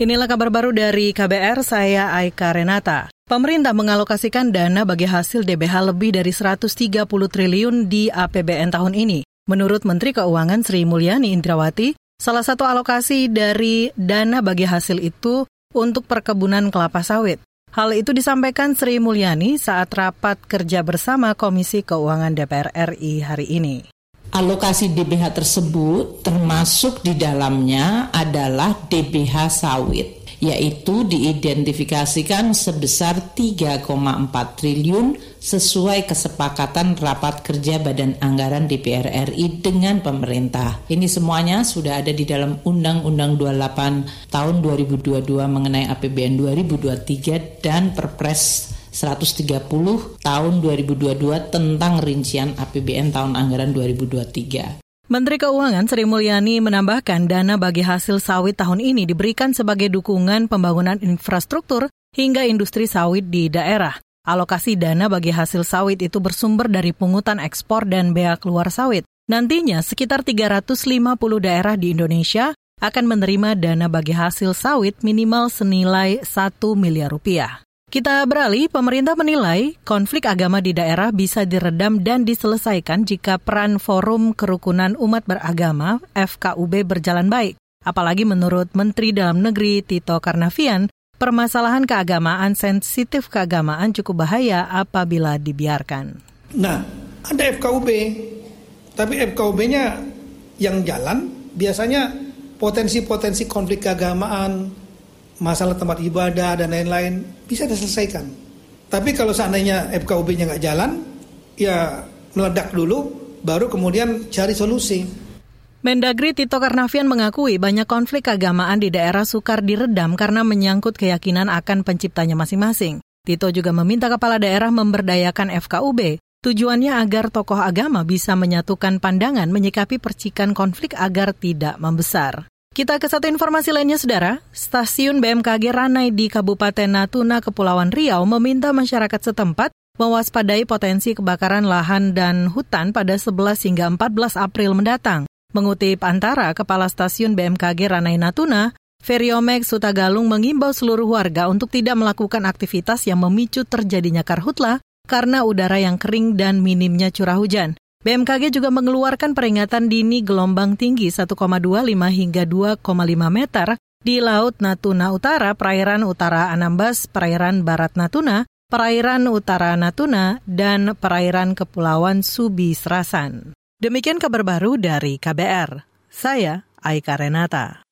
Inilah kabar baru dari KBR, saya Aika Renata. Pemerintah mengalokasikan dana bagi hasil DBH lebih dari 130 triliun di APBN tahun ini. Menurut Menteri Keuangan Sri Mulyani Indrawati, salah satu alokasi dari dana bagi hasil itu untuk perkebunan kelapa sawit. Hal itu disampaikan Sri Mulyani saat rapat kerja bersama Komisi Keuangan DPR RI hari ini. Alokasi DBH tersebut termasuk di dalamnya adalah DBH sawit, yaitu diidentifikasikan sebesar 3,4 triliun sesuai kesepakatan rapat kerja Badan Anggaran DPR RI dengan pemerintah. Ini semuanya sudah ada di dalam Undang-Undang 28 tahun 2022 mengenai APBN 2023 dan Perpres 130 tahun 2022 tentang rincian APBN tahun anggaran 2023. Menteri Keuangan Sri Mulyani menambahkan dana bagi hasil sawit tahun ini diberikan sebagai dukungan pembangunan infrastruktur hingga industri sawit di daerah. Alokasi dana bagi hasil sawit itu bersumber dari pungutan ekspor dan bea keluar sawit. Nantinya sekitar 350 daerah di Indonesia akan menerima dana bagi hasil sawit minimal senilai 1 miliar rupiah. Kita beralih, pemerintah menilai konflik agama di daerah bisa diredam dan diselesaikan jika peran Forum Kerukunan Umat Beragama FKUB berjalan baik. Apalagi menurut Menteri Dalam Negeri Tito Karnavian, permasalahan keagamaan sensitif keagamaan cukup bahaya apabila dibiarkan. Nah, ada FKUB, tapi FKUB-nya yang jalan biasanya potensi-potensi konflik keagamaan, masalah tempat ibadah dan lain-lain bisa diselesaikan. Tapi kalau seandainya FKUB-nya nggak jalan, ya meledak dulu, baru kemudian cari solusi. Mendagri Tito Karnavian mengakui banyak konflik keagamaan di daerah sukar diredam karena menyangkut keyakinan akan penciptanya masing-masing. Tito juga meminta kepala daerah memberdayakan FKUB. Tujuannya agar tokoh agama bisa menyatukan pandangan menyikapi percikan konflik agar tidak membesar. Kita ke satu informasi lainnya, Saudara. Stasiun BMKG Ranai di Kabupaten Natuna, Kepulauan Riau meminta masyarakat setempat mewaspadai potensi kebakaran lahan dan hutan pada 11 hingga 14 April mendatang. Mengutip antara Kepala Stasiun BMKG Ranai Natuna, Feriomek Sutagalung mengimbau seluruh warga untuk tidak melakukan aktivitas yang memicu terjadinya karhutla karena udara yang kering dan minimnya curah hujan. BMKG juga mengeluarkan peringatan dini gelombang tinggi 1,25 hingga 2,5 meter di Laut Natuna Utara, perairan Utara Anambas, perairan Barat Natuna, perairan Utara Natuna, dan perairan Kepulauan Subi Serasan. Demikian kabar baru dari KBR. Saya Aika Renata.